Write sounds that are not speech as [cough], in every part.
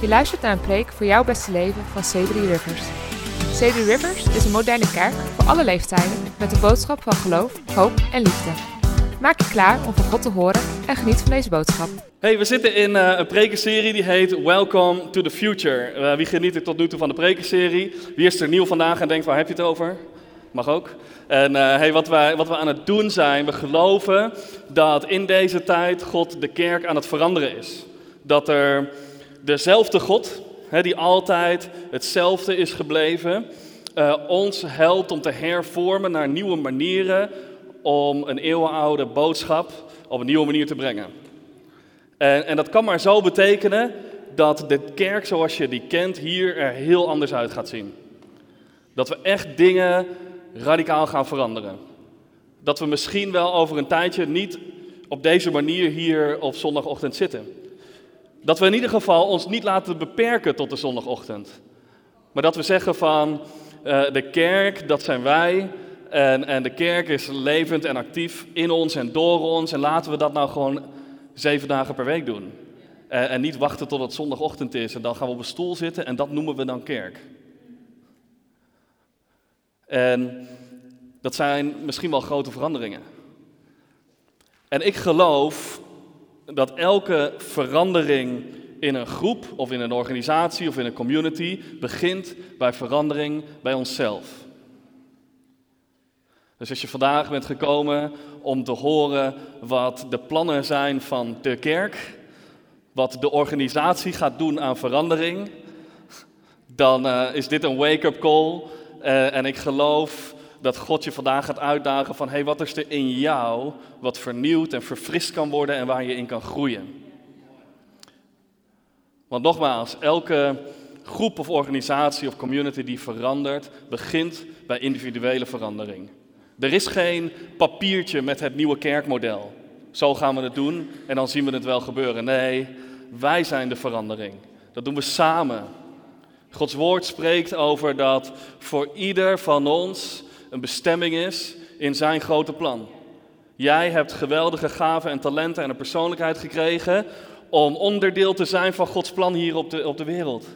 Je luistert naar een preek voor jouw beste leven van C3 Rivers. C3 Rivers is een moderne kerk voor alle leeftijden met een boodschap van geloof, hoop en liefde. Maak je klaar om van God te horen en geniet van deze boodschap. Hey, we zitten in uh, een prekenserie die heet Welcome to the Future. Uh, wie geniet er tot nu toe van de prekenserie? Wie is er nieuw vandaag en denkt waar heb je het over? Mag ook. En uh, hey, wat, wij, wat we aan het doen zijn, we geloven dat in deze tijd God de kerk aan het veranderen is. Dat er dezelfde God, hè, die altijd hetzelfde is gebleven, uh, ons helpt om te hervormen naar nieuwe manieren om een eeuwenoude boodschap op een nieuwe manier te brengen. En, en dat kan maar zo betekenen dat de kerk zoals je die kent hier er heel anders uit gaat zien. Dat we echt dingen radicaal gaan veranderen. Dat we misschien wel over een tijdje niet op deze manier hier op zondagochtend zitten. Dat we in ieder geval ons niet laten beperken tot de zondagochtend. Maar dat we zeggen van uh, de kerk, dat zijn wij. En, en de kerk is levend en actief in ons en door ons. En laten we dat nou gewoon zeven dagen per week doen. En, en niet wachten tot het zondagochtend is en dan gaan we op een stoel zitten en dat noemen we dan kerk. En dat zijn misschien wel grote veranderingen. En ik geloof dat elke verandering in een groep of in een organisatie of in een community begint bij verandering bij onszelf. Dus als je vandaag bent gekomen om te horen wat de plannen zijn van de kerk, wat de organisatie gaat doen aan verandering, dan uh, is dit een wake-up call. Uh, en ik geloof dat God je vandaag gaat uitdagen van, hé, hey, wat is er in jou wat vernieuwd en verfrist kan worden en waar je in kan groeien. Want nogmaals, elke groep of organisatie of community die verandert, begint bij individuele verandering. Er is geen papiertje met het nieuwe kerkmodel. Zo gaan we het doen en dan zien we het wel gebeuren. Nee, wij zijn de verandering. Dat doen we samen. Gods woord spreekt over dat voor ieder van ons een bestemming is in zijn grote plan. Jij hebt geweldige gaven en talenten en een persoonlijkheid gekregen om onderdeel te zijn van Gods plan hier op de, op de wereld.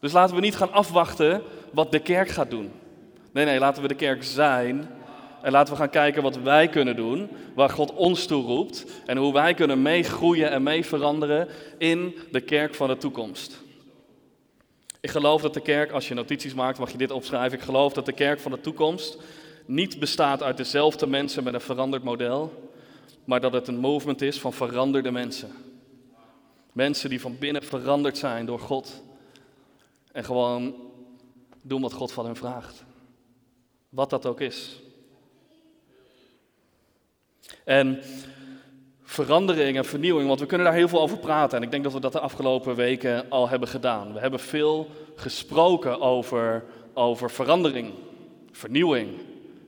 Dus laten we niet gaan afwachten wat de kerk gaat doen. Nee, nee, laten we de kerk zijn. En laten we gaan kijken wat wij kunnen doen, waar God ons toe roept. En hoe wij kunnen meegroeien en mee veranderen in de kerk van de toekomst. Ik geloof dat de kerk, als je notities maakt, mag je dit opschrijven. Ik geloof dat de kerk van de toekomst niet bestaat uit dezelfde mensen met een veranderd model, maar dat het een movement is van veranderde mensen. Mensen die van binnen veranderd zijn door God en gewoon doen wat God van hen vraagt. Wat dat ook is. En verandering en vernieuwing, want we kunnen daar heel veel over praten. En ik denk dat we dat de afgelopen weken al hebben gedaan. We hebben veel gesproken over, over verandering, vernieuwing,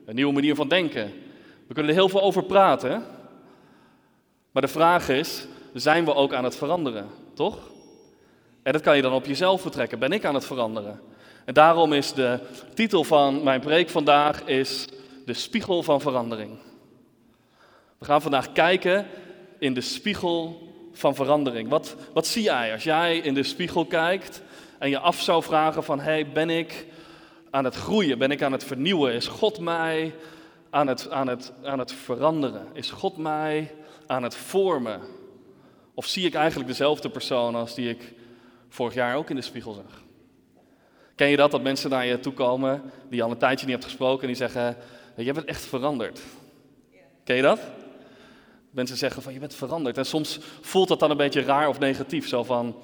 een nieuwe manier van denken. We kunnen er heel veel over praten. Maar de vraag is, zijn we ook aan het veranderen, toch? En dat kan je dan op jezelf betrekken. Ben ik aan het veranderen? En daarom is de titel van mijn preek vandaag is de spiegel van verandering. We gaan vandaag kijken in de spiegel van verandering. Wat, wat zie jij als jij in de spiegel kijkt en je af zou vragen van, hey, ben ik aan het groeien? Ben ik aan het vernieuwen? Is God mij aan het, aan het, aan het veranderen? Is God mij aan het vormen? Of zie ik eigenlijk dezelfde persoon als die ik vorig jaar ook in de spiegel zag? Ken je dat, dat mensen naar je toe komen die je al een tijdje niet hebt gesproken en die zeggen, je bent echt veranderd. Ken je dat? Mensen zeggen van je bent veranderd. En soms voelt dat dan een beetje raar of negatief. Zo van,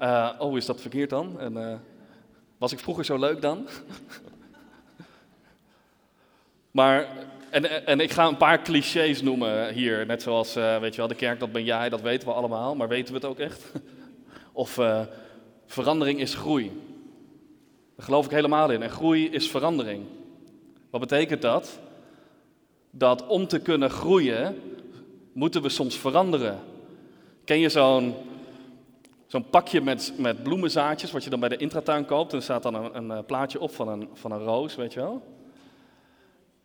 uh, oh is dat verkeerd dan? En uh, was ik vroeger zo leuk dan? [laughs] maar, en, en ik ga een paar clichés noemen hier. Net zoals, uh, weet je wel, de kerk dat ben jij, dat weten we allemaal. Maar weten we het ook echt? [laughs] of verandering is groei. Daar geloof ik helemaal in. En groei is verandering. Wat betekent dat? Dat om te kunnen groeien, moeten we soms veranderen. Ken je zo'n pakje met, met bloemenzaadjes, wat je dan bij de intratuin koopt? En er staat dan een, een, eh, plaatje op van een, van een roos, weet je wel?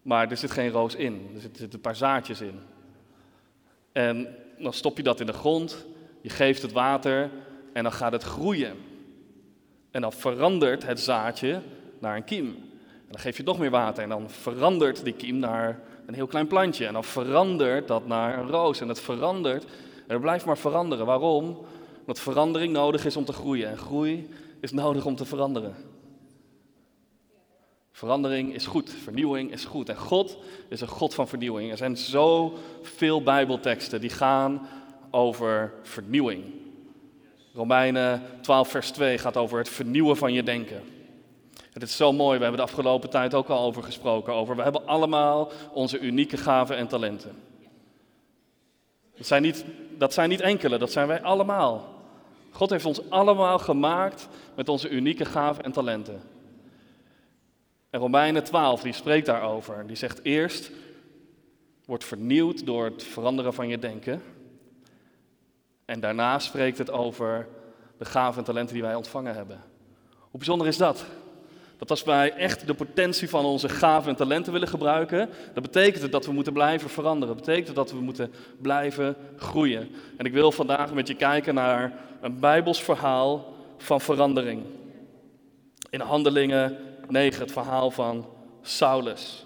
Maar er zit geen roos in, er zitten een paar zaadjes in. En dan stop je dat in de grond, je geeft het water en dan gaat het groeien. En dan verandert het zaadje naar een kiem. En dan geef je nog meer water en dan verandert die kiem naar een heel klein plantje. En dan verandert dat naar een roos en het verandert. En het blijft maar veranderen. Waarom? Omdat verandering nodig is om te groeien. En groei is nodig om te veranderen. Verandering is goed, vernieuwing is goed. En God is een God van vernieuwing. Er zijn zoveel Bijbelteksten die gaan over vernieuwing. Romeinen 12, vers 2 gaat over het vernieuwen van je denken. Het is zo mooi, we hebben de afgelopen tijd ook al over gesproken. Over, we hebben allemaal onze unieke gaven en talenten. Dat zijn, niet, dat zijn niet enkele, dat zijn wij allemaal. God heeft ons allemaal gemaakt met onze unieke gaven en talenten. En Romeinen 12, die spreekt daarover. Die zegt eerst, wordt vernieuwd door het veranderen van je denken. En daarna spreekt het over de gaven en talenten die wij ontvangen hebben. Hoe bijzonder is dat? Dat als wij echt de potentie van onze gaven en talenten willen gebruiken, dan betekent het dat we moeten blijven veranderen. Dat betekent dat we moeten blijven groeien. En ik wil vandaag met je kijken naar een Bijbels verhaal van verandering. In Handelingen 9, het verhaal van Saulus.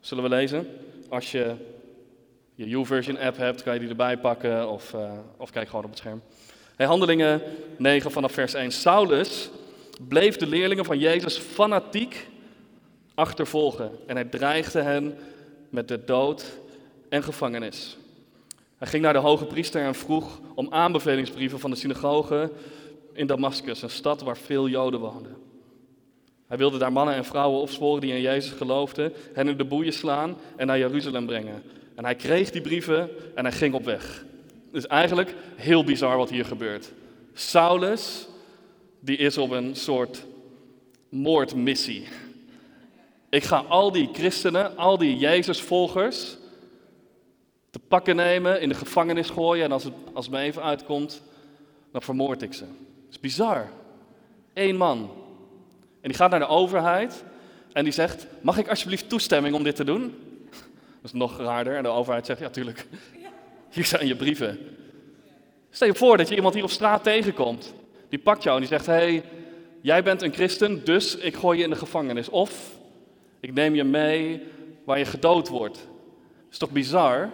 Zullen we lezen? Als je je YouVersion app hebt, kan je die erbij pakken of, uh, of kijk gewoon op het scherm. Hey, Handelingen 9 vanaf vers 1. Saulus bleef de leerlingen van Jezus fanatiek achtervolgen en hij dreigde hen met de dood en gevangenis. Hij ging naar de hoge priester en vroeg om aanbevelingsbrieven van de synagoge in Damascus, een stad waar veel Joden woonden. Hij wilde daar mannen en vrouwen opsporen die in Jezus geloofden, hen in de boeien slaan en naar Jeruzalem brengen. En hij kreeg die brieven en hij ging op weg. Is eigenlijk heel bizar wat hier gebeurt. Saulus, die is op een soort moordmissie. Ik ga al die christenen, al die Jezusvolgers te pakken nemen, in de gevangenis gooien en als het, als het me even uitkomt, dan vermoord ik ze. Dat is bizar. Eén man. En die gaat naar de overheid en die zegt, mag ik alsjeblieft toestemming om dit te doen? Dat is nog raarder. En de overheid zegt, ja tuurlijk, hier zijn je brieven. Stel je voor dat je iemand hier op straat tegenkomt. Die pakt jou en die zegt, hey, jij bent een christen, dus ik gooi je in de gevangenis. Of ik neem je mee waar je gedood wordt. Is toch bizar?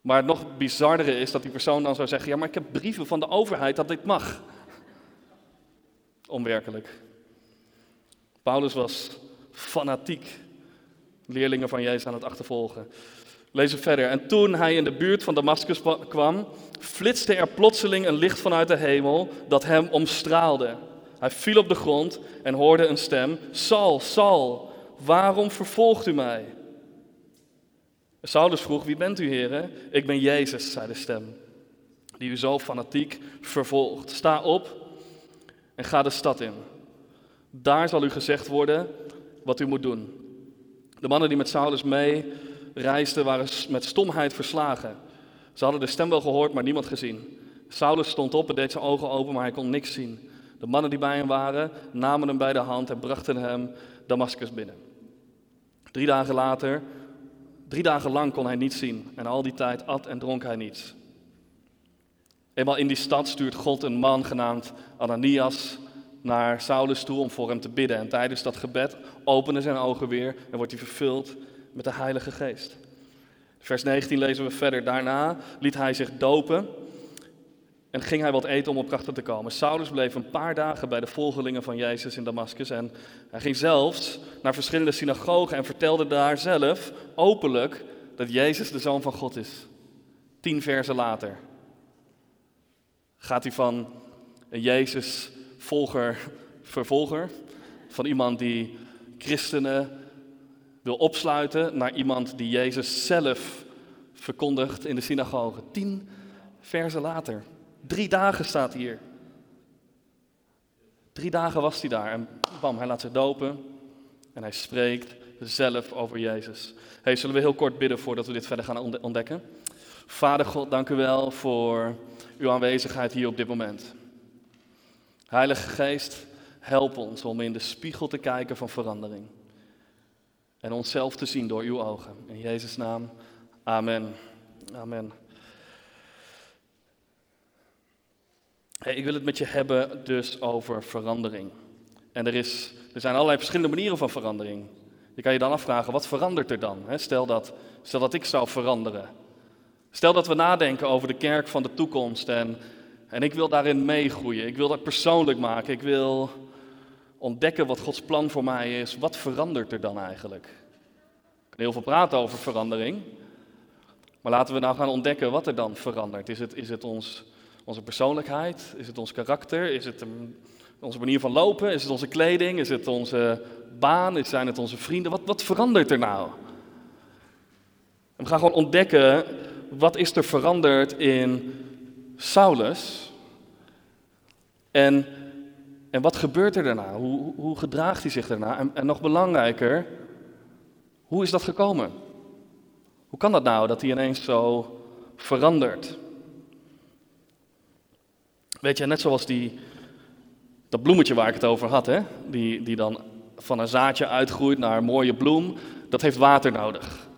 Maar het nog bizardere is dat die persoon dan zou zeggen: Ja, maar ik heb brieven van de overheid dat dit mag. Onwerkelijk. Paulus was fanatiek leerlingen van Jezus aan het achtervolgen. Lezen verder. En toen hij in de buurt van Damascus kwam, flitste er plotseling een licht vanuit de hemel dat hem omstraalde. Hij viel op de grond en hoorde een stem: Sal, Sal, waarom vervolgt u mij? Saulus vroeg: Wie bent u, heren? Ik ben Jezus, zei de stem, die u zo fanatiek vervolgt. Sta op en ga de stad in. Daar zal u gezegd worden wat u moet doen. De mannen die met Saulus mee reisden waren met stomheid verslagen. Ze hadden de stem wel gehoord, maar niemand gezien. Saulus stond op en deed zijn ogen open, maar hij kon niks zien. De mannen die bij hem waren, namen hem bij de hand en brachten hem Damascus binnen. Drie dagen later, drie dagen lang kon hij niets zien en al die tijd at en dronk hij niets. Eenmaal in die stad stuurt God een man genaamd Ananias naar Saulus toe om voor hem te bidden. En tijdens dat gebed openen zijn ogen weer en wordt hij vervuld met de Heilige Geest. Vers 19 lezen we verder. Daarna liet hij zich dopen en ging hij wat eten om op krachten te komen. Saulus bleef een paar dagen bij de volgelingen van Jezus in Damascus en hij ging zelfs naar verschillende synagogen en vertelde daar zelf openlijk dat Jezus de Zoon van God is. Tien versen later gaat hij van een Jezus volger, vervolger, van iemand die christenen wil opsluiten, naar iemand die Jezus zelf verkondigt in de synagoge. Tien versen later. Drie dagen staat hier. Drie dagen was hij daar en bam, hij laat zich dopen en hij spreekt zelf over Jezus. Hey, zullen we heel kort bidden voordat we dit verder gaan ontdekken? Vader God, dank u wel voor uw aanwezigheid hier op dit moment. Heilige Geest, help ons om in de spiegel te kijken van verandering. En onszelf te zien door uw ogen. In Jezus' naam, amen. Amen. Ik wil het met je hebben dus over verandering. En er, is, er zijn allerlei verschillende manieren van verandering. Je kan je dan afvragen, wat verandert er dan? Stel dat, stel dat ik zou veranderen. Stel dat we nadenken over de kerk van de toekomst en, en ik wil daarin meegroeien. Ik wil dat persoonlijk maken. Ik wil ontdekken wat Gods plan voor mij is. Wat verandert er dan eigenlijk? Ik kan heel veel praten over verandering. Maar laten we nou gaan ontdekken wat er dan verandert. Is het, is het ons, onze persoonlijkheid? Is het ons karakter? Is het onze manier van lopen? Is het onze kleding? Is het onze baan? Zijn het onze vrienden? Wat, wat verandert er nou? En we gaan gewoon ontdekken wat is er veranderd in Saulus. En, en wat gebeurt er daarna? Hoe, hoe gedraagt hij zich daarna? En, en nog belangrijker, hoe is dat gekomen? Hoe kan dat nou dat hij ineens zo verandert? Weet je, net zoals die, dat bloemetje waar ik het over had, hè? Die, die dan van een zaadje uitgroeit naar een mooie bloem, dat heeft water nodig.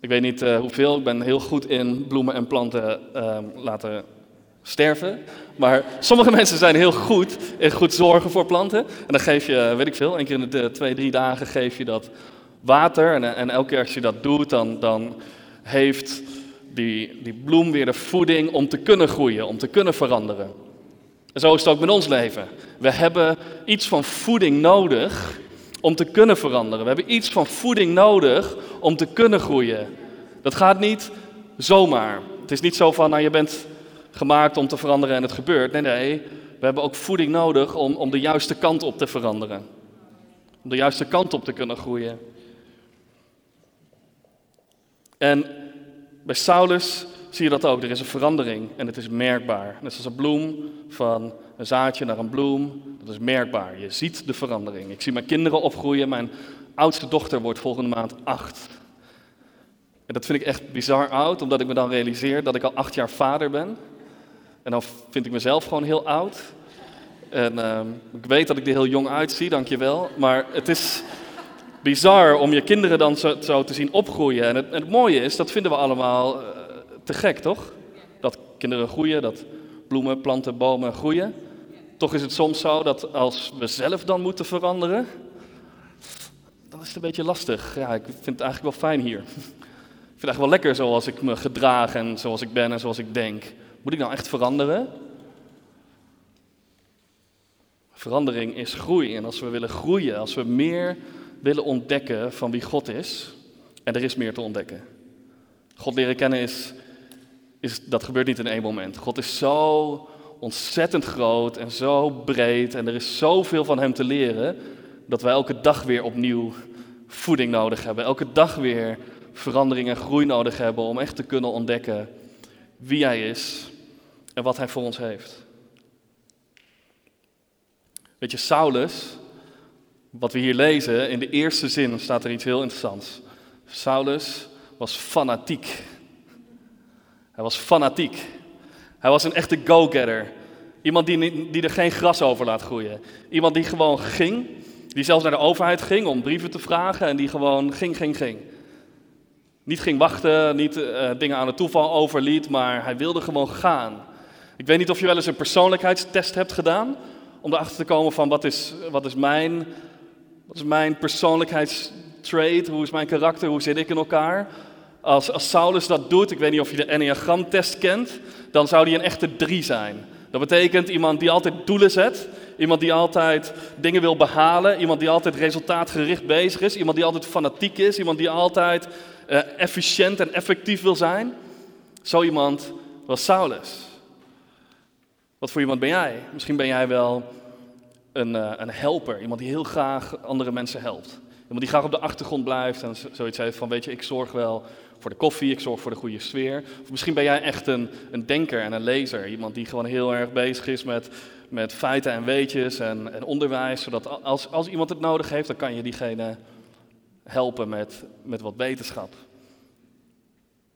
Ik weet niet uh, hoeveel, ik ben heel goed in bloemen en planten uh, laten sterven. Maar sommige [laughs] mensen zijn heel goed in goed zorgen voor planten. En dan geef je, weet ik veel, één keer in de twee, drie dagen geef je dat water. En, en elke keer als je dat doet, dan, dan heeft die, die bloem weer de voeding om te kunnen groeien, om te kunnen veranderen. En zo is het ook met ons leven. We hebben iets van voeding nodig om te kunnen veranderen. We hebben iets van voeding nodig om te kunnen groeien. Dat gaat niet zomaar. Het is niet zo van, nou je bent gemaakt om te veranderen en het gebeurt. Nee, nee, we hebben ook voeding nodig om, om de juiste kant op te veranderen. Om de juiste kant op te kunnen groeien. En bij Saulus zie je dat ook. Er is een verandering en het is merkbaar. Net zoals een bloem van een zaadje naar een bloem. Dat is merkbaar. Je ziet de verandering. Ik zie mijn kinderen opgroeien. Mijn oudste dochter wordt volgende maand acht. En dat vind ik echt bizar oud, omdat ik me dan realiseer dat ik al acht jaar vader ben. En dan vind ik mezelf gewoon heel oud. En uh, ik weet dat ik er heel jong uitzie, dankjewel. Maar het is bizar om je kinderen dan zo, te zien opgroeien. En het, en het, mooie is, dat vinden we allemaal uh, te gek, toch? Dat kinderen groeien, dat bloemen, planten, bomen groeien. Toch is het soms zo dat als we zelf dan moeten veranderen, dan is het een beetje lastig. Ja, ik vind het eigenlijk wel fijn hier. [laughs] Ik vind het eigenlijk wel lekker zoals ik me gedraag en zoals ik ben en zoals ik denk. Moet ik nou echt veranderen? Verandering is groei. En als we willen groeien, als we meer willen ontdekken van wie God is, en er is meer te ontdekken. God leren kennen is, is dat gebeurt niet in één moment. God is zo ontzettend groot en zo breed en er is zoveel van Hem te leren, dat wij elke dag weer opnieuw voeding nodig hebben. Elke dag weer verandering en groei nodig hebben om echt te kunnen ontdekken wie Hij is en wat Hij voor ons heeft. Weet je, Saulus, wat we hier lezen, in de eerste zin staat er iets heel interessants. Saulus was fanatiek. Hij was fanatiek. Hij was een echte go-getter. Iemand die, die er geen gras over laat groeien. Iemand die gewoon ging, die zelfs naar de overheid ging om brieven te vragen en die gewoon ging, ging, ging. Niet ging wachten, niet uh, dingen aan het toeval overliet, maar hij wilde gewoon gaan. Ik weet niet of je wel eens een persoonlijkheidstest hebt gedaan, om erachter te komen van wat is, wat is mijn, wat is mijn persoonlijkheidstrait, hoe is mijn karakter, hoe zit ik in elkaar. Als, als Saulus dat doet, ik weet niet of je de Enneagramtest kent, dan zou die een echte drie zijn. Dat betekent iemand die altijd doelen zet, iemand die altijd dingen wil behalen, iemand die altijd resultaatgericht bezig is, iemand die altijd fanatiek is, iemand die altijd uh, efficiënt en effectief wil zijn. Zo iemand was Saulus. Wat voor iemand ben jij? Misschien ben jij wel een, uh, een helper, iemand die heel graag andere mensen helpt. Iemand die graag op de achtergrond blijft en zoiets heeft van, weet je, ik zorg wel voor de koffie, ik zorg voor de goede sfeer. Of misschien ben jij echt een, een denker en een lezer. Iemand die gewoon heel erg bezig is met, met feiten en weetjes en, en onderwijs. Zodat als, als iemand het nodig heeft, dan kan je diegene helpen met, met wat wetenschap.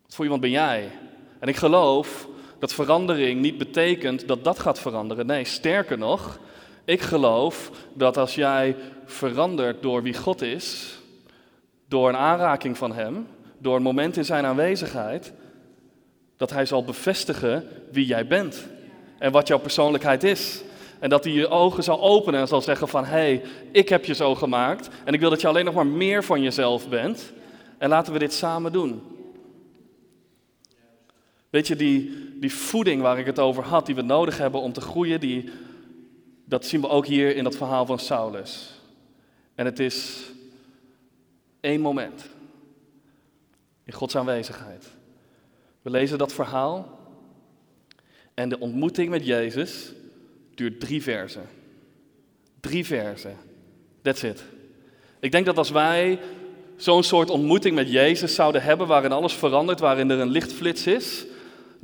Wat voor iemand ben jij? En ik geloof dat verandering niet betekent dat dat gaat veranderen. Nee, sterker nog, ik geloof dat als jij verandert door wie God is, door een aanraking van Hem, door een moment in Zijn aanwezigheid, dat Hij zal bevestigen wie jij bent. En wat jouw persoonlijkheid is. En dat hij je ogen zal openen en zal zeggen van, hé, hey, ik heb je zo gemaakt. En ik wil dat je alleen nog maar meer van jezelf bent. En laten we dit samen doen. Weet je, die, die voeding waar ik het over had, die we nodig hebben om te groeien, die, dat zien we ook hier in dat verhaal van Saulus. En het is één moment in Gods aanwezigheid. We lezen dat verhaal en de ontmoeting met Jezus duurt drie versen. Drie versen. That's it. Ik denk dat als wij zo'n soort ontmoeting met Jezus zouden hebben, waarin alles verandert, waarin er een lichtflits is,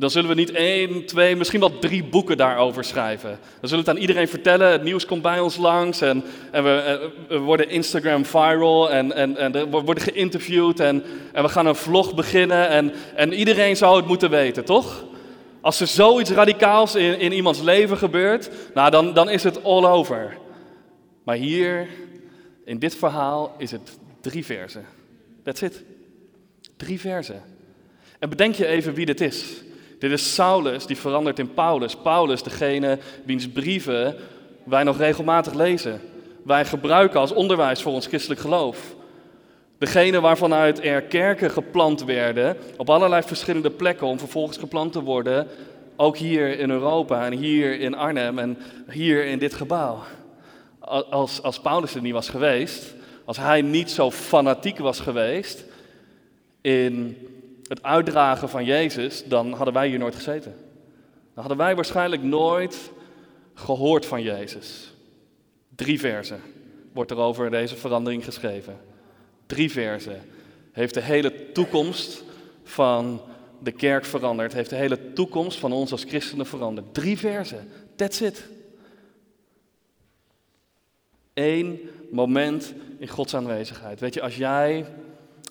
dan zullen we niet één, twee, misschien wel drie boeken daarover schrijven. Dan zullen we het aan iedereen vertellen. Het nieuws komt bij ons langs en, en we, eh, worden Instagram viral en, en, en we worden geïnterviewd en, en we gaan een vlog beginnen en, en iedereen zou het moeten weten, toch? Als er zoiets radicaals in, in iemands leven gebeurt, nou dan, dan is het all over. Maar hier, in dit verhaal, is het drie versen. That's it. Drie versen. En bedenk je even wie dit is. Dit is Saulus, die verandert in Paulus. Paulus, degene wiens brieven wij nog regelmatig lezen. Wij gebruiken als onderwijs voor ons christelijk geloof. Degene waarvanuit er kerken geplant werden op allerlei verschillende plekken om vervolgens geplant te worden, ook hier in Europa en hier in Arnhem en hier in dit gebouw. Als, als Paulus er niet was geweest, als hij niet zo fanatiek was geweest in het uitdragen van Jezus, dan hadden wij hier nooit gezeten. Dan hadden wij waarschijnlijk nooit gehoord van Jezus. Drie versen wordt er over deze verandering geschreven. Drie versen. Heeft de hele toekomst van de kerk veranderd. Heeft de hele toekomst van ons als christenen veranderd. Drie versen. That's it. Eén moment in Gods aanwezigheid. Weet je, als jij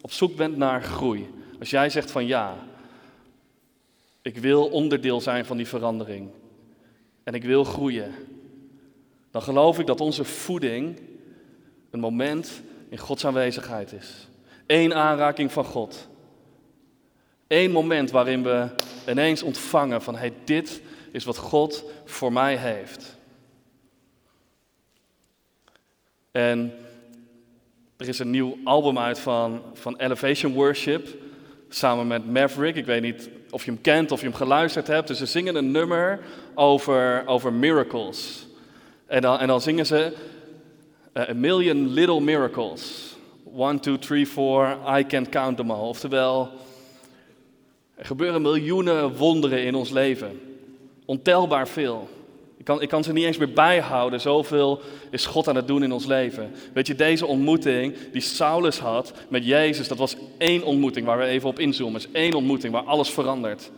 op zoek bent naar groei, als jij zegt van ja, ik wil onderdeel zijn van die verandering en ik wil groeien, dan geloof ik dat onze voeding een moment in Gods aanwezigheid is. Eén aanraking van God. Eén moment waarin we ineens ontvangen van hey, dit is wat God voor mij heeft. En er is een nieuw album uit van, van Elevation Worship samen met Maverick. Ik weet niet of je hem kent of je hem geluisterd hebt. Dus ze zingen een nummer over, over miracles. En dan, en dan zingen ze uh, A Million Little Miracles. One, two, three, four, I can't count them all. Oftewel, er gebeuren miljoenen wonderen in ons leven. Ontelbaar veel. Ik kan, ik kan ze niet eens meer bijhouden. Zoveel is God aan het doen in ons leven. Weet je, deze ontmoeting die Saulus had met Jezus, dat was één ontmoeting waar we even op inzoomen. Het is één ontmoeting waar alles verandert.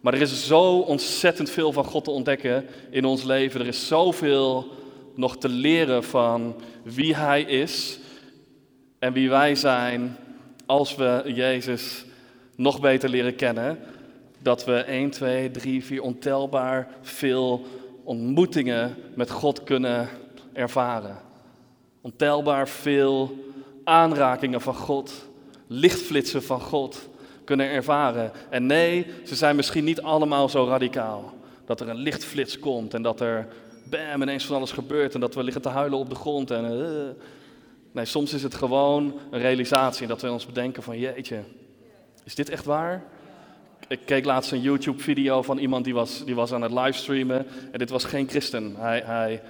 Maar er is zo ontzettend veel van God te ontdekken in ons leven. Er is zoveel nog te leren van wie Hij is en wie wij zijn als we Jezus nog beter leren kennen. Dat we 1, 2, 3, 4 ontelbaar veel ontmoetingen met God kunnen ervaren. Ontelbaar veel aanrakingen van God, lichtflitsen van God kunnen ervaren. En nee, ze zijn misschien niet allemaal zo radicaal. Dat er een lichtflits komt en dat er bam ineens van alles gebeurt en dat we liggen te huilen op de grond. En, uh, nee, soms is het gewoon een realisatie dat we ons bedenken van jeetje, is dit echt waar? Ik keek laatst een YouTube-video van iemand die was, die was aan het livestreamen. En dit was geen christen. Hij, hij,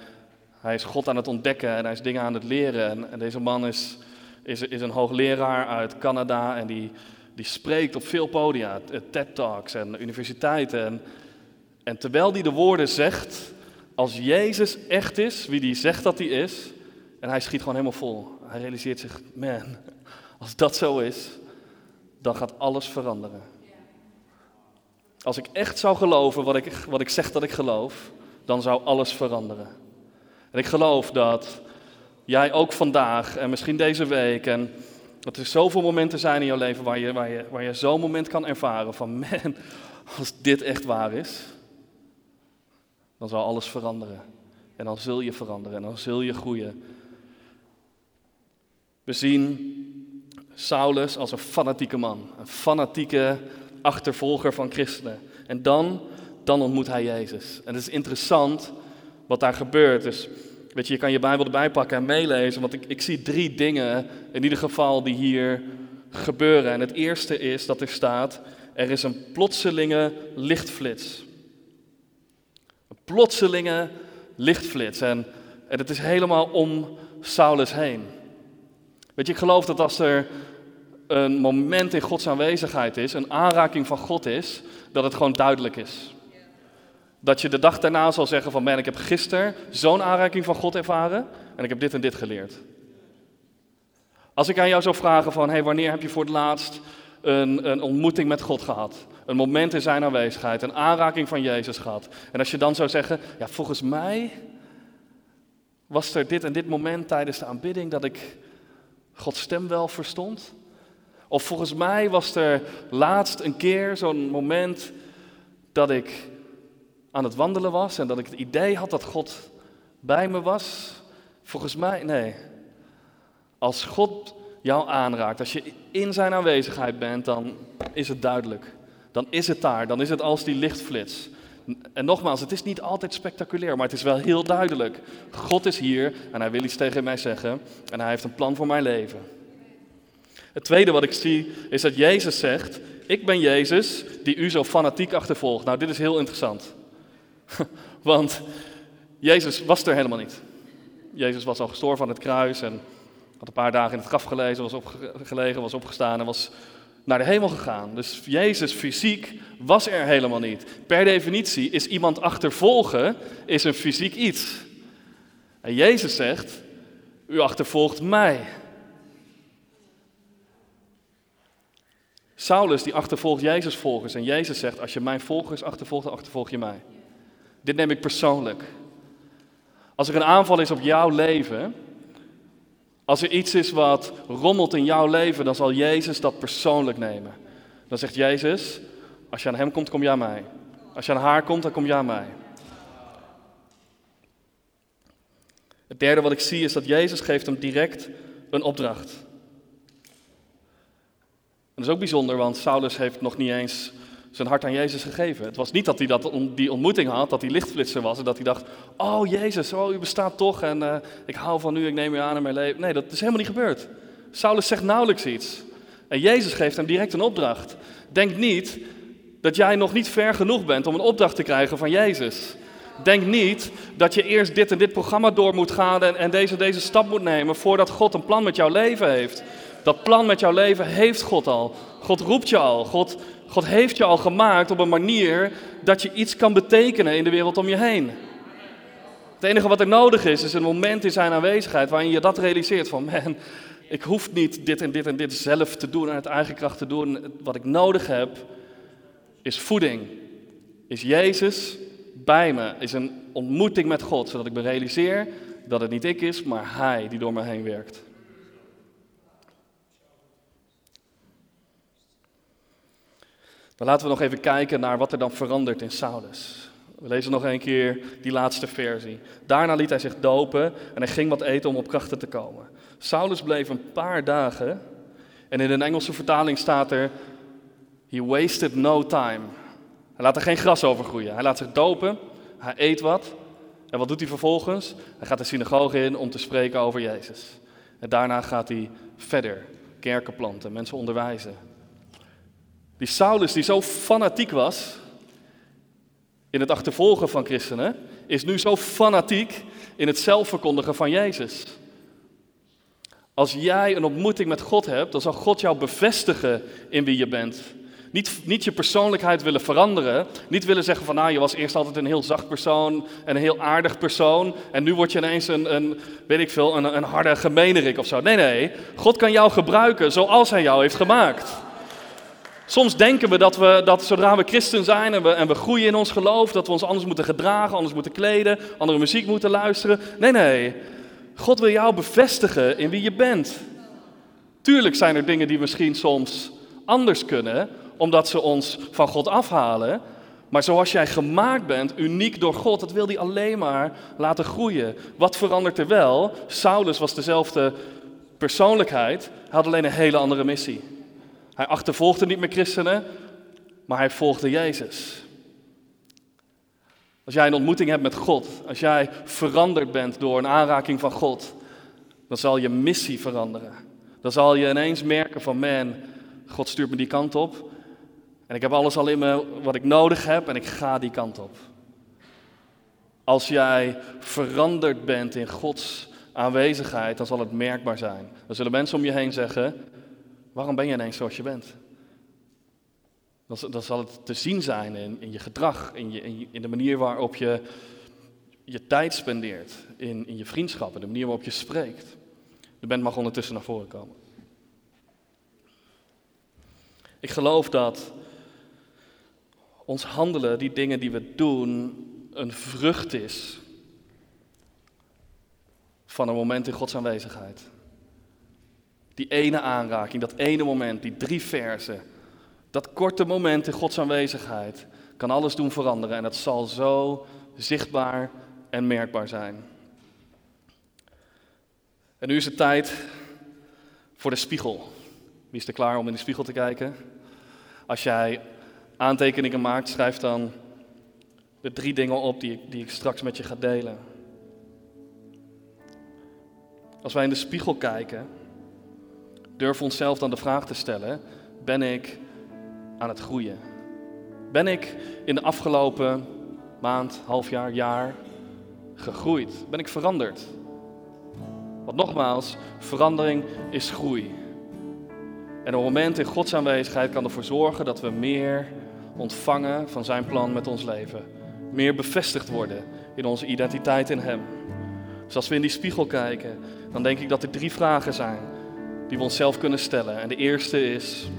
hij is God aan het ontdekken en hij is dingen aan het leren. En, deze man is, is, is een hoogleraar uit Canada en die, die spreekt op veel podia, TED-talks en universiteiten. En, en terwijl hij de woorden zegt, als Jezus echt is, wie die zegt dat hij is, en hij schiet gewoon helemaal vol. Hij realiseert zich, man, als dat zo is, dan gaat alles veranderen. Als ik echt zou geloven wat ik, wat ik zeg dat ik geloof, dan zou alles veranderen. En ik geloof dat jij ook vandaag en misschien deze week en dat er zoveel momenten zijn in jouw leven waar je, waar je, waar je zo'n moment kan ervaren van man, als dit echt waar is, dan zal alles veranderen. En dan zul je veranderen en dan zul je groeien. We zien Saulus als een fanatieke man, een fanatieke achtervolger van christenen. En dan, dan ontmoet hij Jezus. En het is interessant wat daar gebeurt. Dus weet je, je kan je Bijbel erbij pakken en meelezen, want ik, ik zie drie dingen in ieder geval die hier gebeuren. En het eerste is dat er staat, er is een plotselinge lichtflits. Een plotselinge lichtflits. En, en het is helemaal om Saulus heen. Weet je, ik geloof dat als er een moment in Gods aanwezigheid is, een aanraking van God is, dat het gewoon duidelijk is. Dat je de dag daarna zal zeggen van, man, ik heb gisteren zo'n aanraking van God ervaren en ik heb dit en dit geleerd. Als ik aan jou zou vragen van, hey, wanneer heb je voor het laatst een, een ontmoeting met God gehad? Een moment in zijn aanwezigheid, een aanraking van Jezus gehad. En als je dan zou zeggen, ja, volgens mij was er dit en dit moment tijdens de aanbidding dat ik Gods stem wel verstond. Of volgens mij was er laatst een keer zo'n moment dat ik aan het wandelen was en dat ik het idee had dat God bij me was. Volgens mij, nee. Als God jou aanraakt, als je in zijn aanwezigheid bent, dan is het duidelijk. Dan is het daar, dan is het als die lichtflits. En nogmaals, het is niet altijd spectaculair, maar het is wel heel duidelijk. God is hier en hij wil iets tegen mij zeggen en hij heeft een plan voor mijn leven. Het tweede wat ik zie is dat Jezus zegt: Ik ben Jezus die u zo fanatiek achtervolgt. Nou, dit is heel interessant. [laughs] Want Jezus was er helemaal niet. Jezus was al gestorven aan het kruis en had een paar dagen in het graf gelezen, was opgelegen, was opgestaan en was naar de hemel gegaan. Dus Jezus fysiek was er helemaal niet. Per definitie is iemand achtervolgen is een fysiek iets. En Jezus zegt, u achtervolgt mij. Saulus die achtervolgt Jezus volgers en Jezus zegt, als je mijn volgers achtervolgt, dan achtervolg je mij. Dit neem ik persoonlijk. Als er een aanval is op jouw leven, als er iets is wat rommelt in jouw leven, dan zal Jezus dat persoonlijk nemen. Dan zegt Jezus, als je aan hem komt, kom je aan mij. Als je aan haar komt, dan kom je aan mij. Het derde wat ik zie is dat Jezus geeft hem direct een opdracht. Dat is ook bijzonder, want Saulus heeft nog niet eens zijn hart aan Jezus gegeven. Het was niet dat hij dat, die ontmoeting had, dat hij lichtflitser was en dat hij dacht, oh Jezus, oh u bestaat toch en uh, ik hou van u, ik neem u aan in mijn leven. Nee, dat is helemaal niet gebeurd. Saulus zegt nauwelijks iets. En Jezus geeft hem direct een opdracht. Denk niet dat jij nog niet ver genoeg bent om een opdracht te krijgen van Jezus. Denk niet dat je eerst dit en dit programma door moet gaan en, en deze deze stap moet nemen voordat God een plan met jouw leven heeft. Dat plan met jouw leven heeft God al. God roept je al. God God heeft je al gemaakt op een manier dat je iets kan betekenen in de wereld om je heen. Het enige wat er nodig is, is een moment in zijn aanwezigheid waarin je dat realiseert van, man, ik hoef niet dit en dit en dit zelf te doen en uit eigen kracht te doen. Wat ik nodig heb, is voeding. Is Jezus bij me, is een ontmoeting met God, zodat ik me realiseer dat het niet ik is, maar Hij die door me heen werkt. Maar laten we nog even kijken naar wat er dan verandert in Saulus. We lezen nog een keer die laatste versie. Daarna liet hij zich dopen en hij ging wat eten om op krachten te komen. Saulus bleef een paar dagen en in een Engelse vertaling staat er: He wasted no time. Hij laat er geen gras over groeien. Hij laat zich dopen, hij eet wat. En wat doet hij vervolgens? Hij gaat de synagoge in om te spreken over Jezus. En daarna gaat hij verder, kerken planten, mensen onderwijzen, die Saulus, die zo fanatiek was in het achtervolgen van christenen, is nu zo fanatiek in het zelfverkondigen van Jezus. Als jij een ontmoeting met God hebt, dan zal God jou bevestigen in wie je bent. Niet, niet je persoonlijkheid willen veranderen. Niet willen zeggen van nou, je was eerst altijd een heel zacht persoon en een heel aardig persoon. En nu word je ineens een, een weet ik veel, een, een harde gemeenerik of zo. Nee, nee. God kan jou gebruiken zoals hij jou heeft gemaakt. Soms denken we dat, we dat zodra we christen zijn en we, en we groeien in ons geloof, dat we ons anders moeten gedragen, anders moeten kleden, andere muziek moeten luisteren. Nee, nee. God wil jou bevestigen in wie je bent. Tuurlijk zijn er dingen die misschien soms anders kunnen, omdat ze ons van God afhalen. Maar zoals jij gemaakt bent, uniek door God, dat wil hij alleen maar laten groeien. Wat verandert er wel? Saulus was dezelfde persoonlijkheid, hij had alleen een hele andere missie. Hij achtervolgde niet meer christenen, maar hij volgde Jezus. Als jij een ontmoeting hebt met God, als jij veranderd bent door een aanraking van God, dan zal je missie veranderen. Dan zal je ineens merken van man, God stuurt me die kant op. En ik heb alles al in me wat ik nodig heb en ik ga die kant op. Als jij veranderd bent in Gods aanwezigheid, dan zal het merkbaar zijn. Dan zullen mensen om je heen zeggen: Waarom ben je ineens zoals je bent? Dan, zal het te zien zijn in, in je gedrag, in, je, in, de manier waarop je je tijd spendeert, in, in je vriendschappen, de manier waarop je spreekt. De band mag ondertussen naar voren komen. Ik geloof dat ons handelen, die dingen die we doen, een vrucht is van een moment in Gods aanwezigheid. Die ene aanraking, dat ene moment, die drie versen, dat korte moment in Gods aanwezigheid kan alles doen veranderen en het zal zo zichtbaar en merkbaar zijn. En nu is het tijd voor de spiegel. Wie is er klaar om in de spiegel te kijken? Als jij aantekeningen maakt, schrijf dan de drie dingen op die ik, die ik straks met je ga delen. Als wij in de spiegel kijken, we onszelf dan de vraag te stellen: ben ik aan het groeien? Ben ik in de afgelopen maand, half jaar, jaar gegroeid? Ben ik veranderd? Want nogmaals, verandering is groei. En een moment in Gods aanwezigheid kan ervoor zorgen dat we meer ontvangen van Zijn plan met ons leven. Meer bevestigd worden in onze identiteit in Hem. Dus als we in die spiegel kijken, dan denk ik dat er drie vragen zijn die we onszelf kunnen stellen. En de eerste is,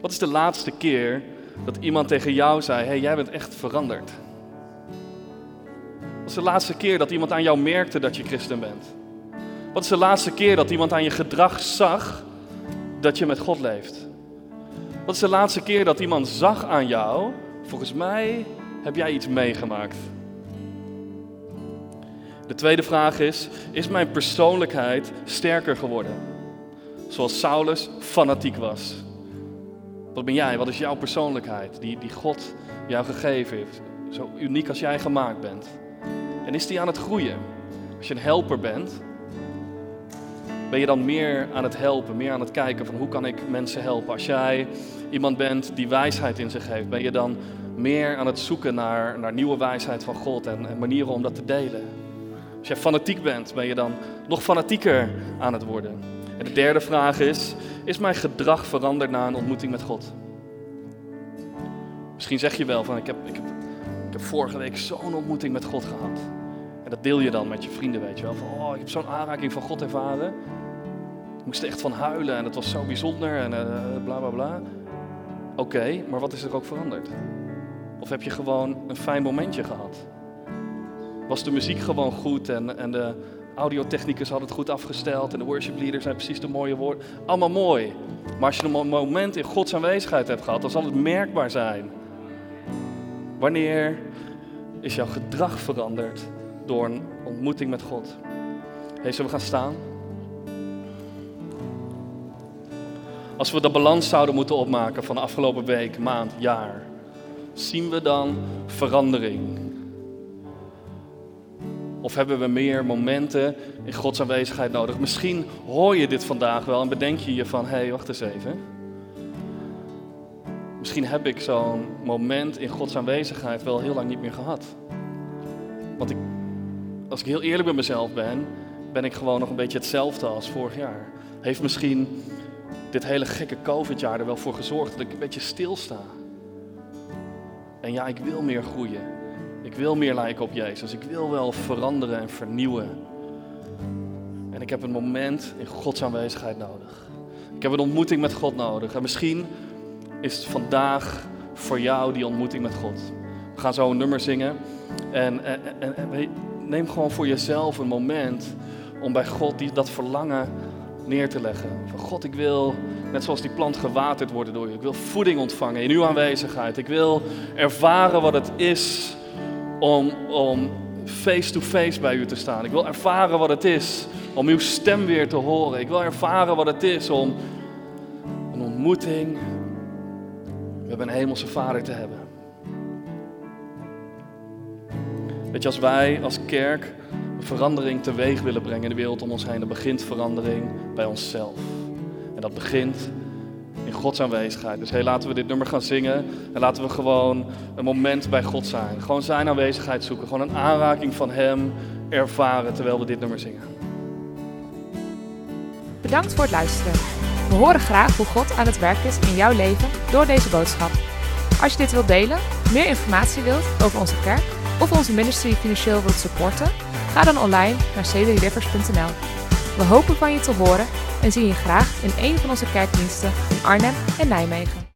wat is de laatste keer dat iemand tegen jou zei, hey, jij bent echt veranderd? Wat is de laatste keer dat iemand aan jou merkte dat je christen bent? Wat is de laatste keer dat iemand aan je gedrag zag dat je met God leeft? Wat is de laatste keer dat iemand zag aan jou, volgens mij heb jij iets meegemaakt? De tweede vraag is, is mijn persoonlijkheid sterker geworden? Zoals Saulus fanatiek was. Wat ben jij? Wat is jouw persoonlijkheid die, die God jou gegeven heeft? Zo uniek als jij gemaakt bent. En is die aan het groeien? Als je een helper bent, ben je dan meer aan het helpen, meer aan het kijken van hoe kan ik mensen helpen? Als jij iemand bent die wijsheid in zich heeft, ben je dan meer aan het zoeken naar, naar nieuwe wijsheid van God en, en manieren om dat te delen? Als jij fanatiek bent, ben je dan nog fanatieker aan het worden? En de derde vraag is, is mijn gedrag veranderd na een ontmoeting met God? Misschien zeg je wel van, ik heb, ik heb, vorige week zo'n ontmoeting met God gehad. En dat deel je dan met je vrienden, weet je wel. Van, oh, ik heb zo'n aanraking van God ervaren. Ik moest echt van huilen en het was zo bijzonder en uh, bla bla bla. Oké, maar wat is er ook veranderd? Of heb je gewoon een fijn momentje gehad? Was de muziek gewoon goed en, en de audiotechnicus hadden het goed afgesteld en de worship leaders zijn precies de mooie woorden. Allemaal mooi. Maar als je een moment in Gods aanwezigheid hebt gehad, dan zal het merkbaar zijn. Wanneer is jouw gedrag veranderd door een ontmoeting met God? Hey, zullen we gaan staan? Als we de balans zouden moeten opmaken van de afgelopen week, maand, jaar, zien we dan verandering? Of hebben we meer momenten in Gods aanwezigheid nodig? Misschien hoor je dit vandaag wel en bedenk je je van, hé, hey, wacht eens even. Misschien heb ik zo'n moment in Gods aanwezigheid wel heel lang niet meer gehad. Want ik, als ik heel eerlijk met mezelf ben, ben ik gewoon nog een beetje hetzelfde als vorig jaar. Heeft misschien dit hele gekke COVID-jaar er wel voor gezorgd dat ik een beetje stilsta. En ja, ik wil meer groeien. Ik wil meer lijken op Jezus. Ik wil wel veranderen en vernieuwen. En ik heb een moment in Gods aanwezigheid nodig. Ik heb een ontmoeting met God nodig. En misschien is vandaag voor jou die ontmoeting met God. We gaan zo een nummer zingen. En, en, en, en neem gewoon voor jezelf een moment om bij God die, dat verlangen neer te leggen. Van God, ik wil, net zoals die plant gewaterd worden door je. Ik wil voeding ontvangen in uw aanwezigheid. Ik wil ervaren wat het is om, om face-to-face bij u te staan. Ik wil ervaren wat het is om uw stem weer te horen. Ik wil ervaren wat het is om een ontmoeting met een hemelse vader te hebben. Weet je, als wij als kerk verandering teweeg willen brengen in de wereld om ons heen, dan begint verandering bij onszelf. En dat begint in Gods aanwezigheid. Dus hey, laten we dit nummer gaan zingen en laten we gewoon een moment bij God zijn. Gewoon zijn aanwezigheid zoeken, gewoon een aanraking van Hem ervaren terwijl we dit nummer zingen. Bedankt voor het luisteren. We horen graag hoe God aan het werk is in jouw leven door deze boodschap. Als je dit wilt delen, meer informatie wilt over onze kerk of onze ministry financieel wilt supporten, ga dan online naar cedryrivers.nl. We hopen van je te horen en zien je graag in een van onze kerkdiensten in Arnhem en Nijmegen.